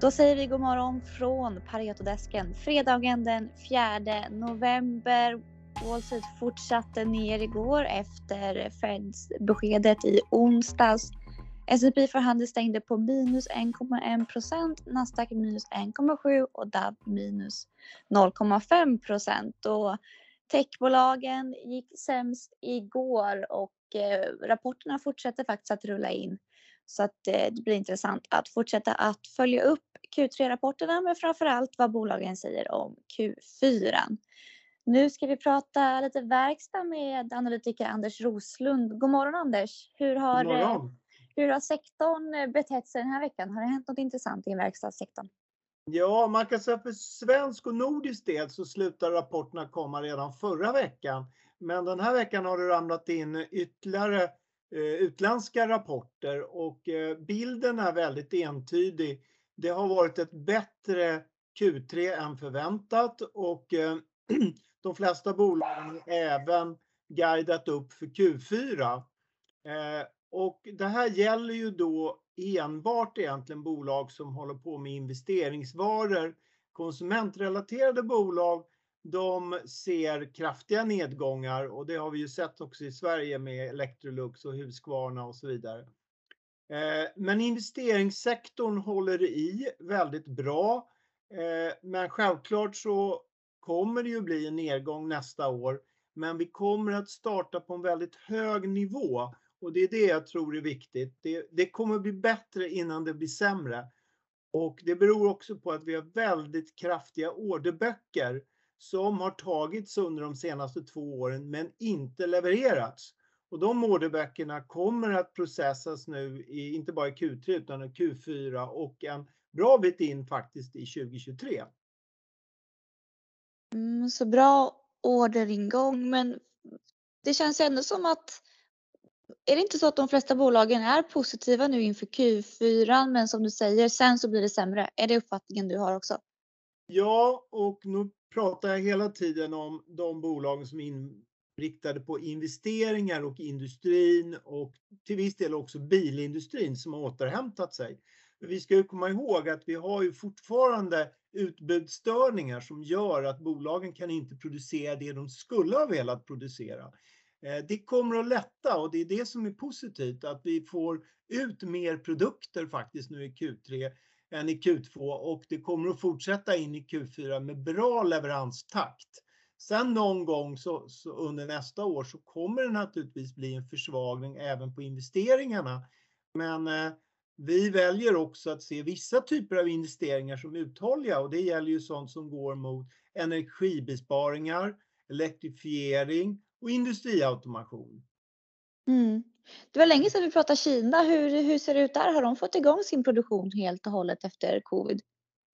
Då säger vi god morgon från Paretodesken. Fredagen den 4 november. Wall Street fortsatte ner igår efter Feds beskedet i onsdags. S&P för handel stängde på minus 1,1 procent, Nasdaq minus 1,7 och DAB minus 0,5 procent. Techbolagen gick sämst igår och eh, rapporterna fortsätter faktiskt att rulla in. Så att eh, det blir intressant att fortsätta att följa upp Q3-rapporterna men framförallt vad bolagen säger om Q4. Nu ska vi prata lite verkstad med analytiker Anders Roslund. God morgon Anders! Hur har, God morgon. hur har sektorn betett sig den här veckan? Har det hänt något intressant i verkstadssektorn? Ja, man kan säga för svensk och nordisk del så slutar rapporterna komma redan förra veckan. Men den här veckan har det ramlat in ytterligare eh, utländska rapporter och eh, bilden är väldigt entydig. Det har varit ett bättre Q3 än förväntat och eh, de flesta bolagen även guidat upp för Q4. Eh, och det här gäller ju då enbart egentligen bolag som håller på med investeringsvaror. Konsumentrelaterade bolag, de ser kraftiga nedgångar och det har vi ju sett också i Sverige med Electrolux och Husqvarna och så vidare. Eh, men investeringssektorn håller i väldigt bra. Eh, men självklart så kommer det ju bli en nedgång nästa år. Men vi kommer att starta på en väldigt hög nivå och det är det jag tror är viktigt. Det, det kommer bli bättre innan det blir sämre. Och det beror också på att vi har väldigt kraftiga orderböcker som har tagits under de senaste två åren men inte levererats. Och de orderböckerna kommer att processas nu i, inte bara i Q3 utan i Q4 och en bra bit in faktiskt i 2023. Mm, så bra orderingång men det känns ändå som att är det inte så att de flesta bolagen är positiva nu inför Q4 men som du säger sen så blir det sämre? Är det uppfattningen du har också? Ja, och nu pratar jag hela tiden om de bolagen som är riktade på investeringar och industrin och till viss del också bilindustrin som har återhämtat sig. Vi ska ju komma ihåg att vi har ju fortfarande utbudsstörningar som gör att bolagen kan inte producera det de skulle ha velat producera. Eh, det kommer att lätta och det är det som är positivt att vi får ut mer produkter faktiskt nu i Q3 än i Q2 och det kommer att fortsätta in i Q4 med bra leveranstakt. Sen någon gång så, så under nästa år så kommer det naturligtvis bli en försvagning även på investeringarna. Men eh, vi väljer också att se vissa typer av investeringar som uthålliga och det gäller ju sånt som går mot energibesparingar, elektrifiering och industriautomation. Mm. Det var länge sedan vi pratade Kina. Hur, hur ser det ut där? Har de fått igång sin produktion helt och hållet efter covid?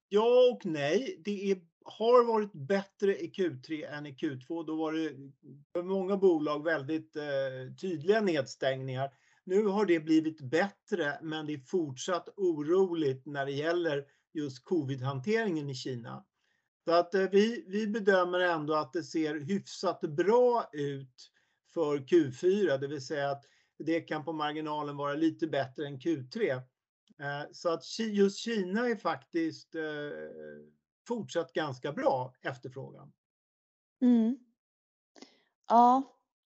Ja och nej. Det är, har varit bättre i Q3 än i Q2. Då var det för många bolag väldigt eh, tydliga nedstängningar. Nu har det blivit bättre men det är fortsatt oroligt när det gäller just covid-hanteringen i Kina. Så att eh, vi, vi bedömer ändå att det ser hyfsat bra ut för Q4, det vill säga att det kan på marginalen vara lite bättre än Q3. Eh, så att just Kina är faktiskt eh, fortsatt ganska bra efterfrågan. Mm. Ja,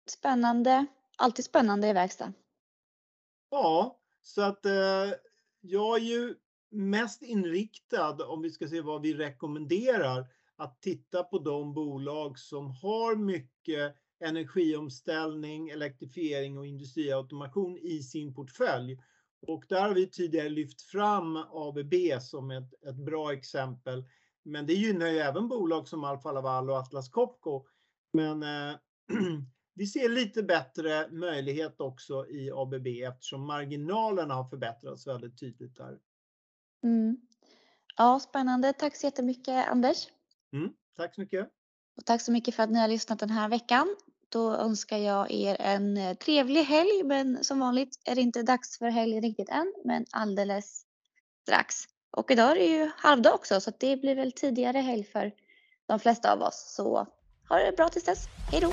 spännande. Alltid spännande i verkstad. Ja, så att jag är ju mest inriktad, om vi ska se vad vi rekommenderar, att titta på de bolag som har mycket energiomställning, elektrifiering och industriautomation i sin portfölj. Och där har vi tidigare lyft fram ABB som ett, ett bra exempel. Men det gynnar ju även bolag som Alfa Laval och Atlas Copco. Men eh, vi ser lite bättre möjlighet också i ABB eftersom marginalerna har förbättrats väldigt tydligt där. Mm. Ja, spännande. Tack så jättemycket Anders. Mm, tack så mycket. Och tack så mycket för att ni har lyssnat den här veckan. Då önskar jag er en eh, trevlig helg, men som vanligt är det inte dags för helg riktigt än, men alldeles strax. Och idag är det ju halvdag också, så det blir väl tidigare helg för de flesta av oss. Så ha det bra tills dess. Hej då!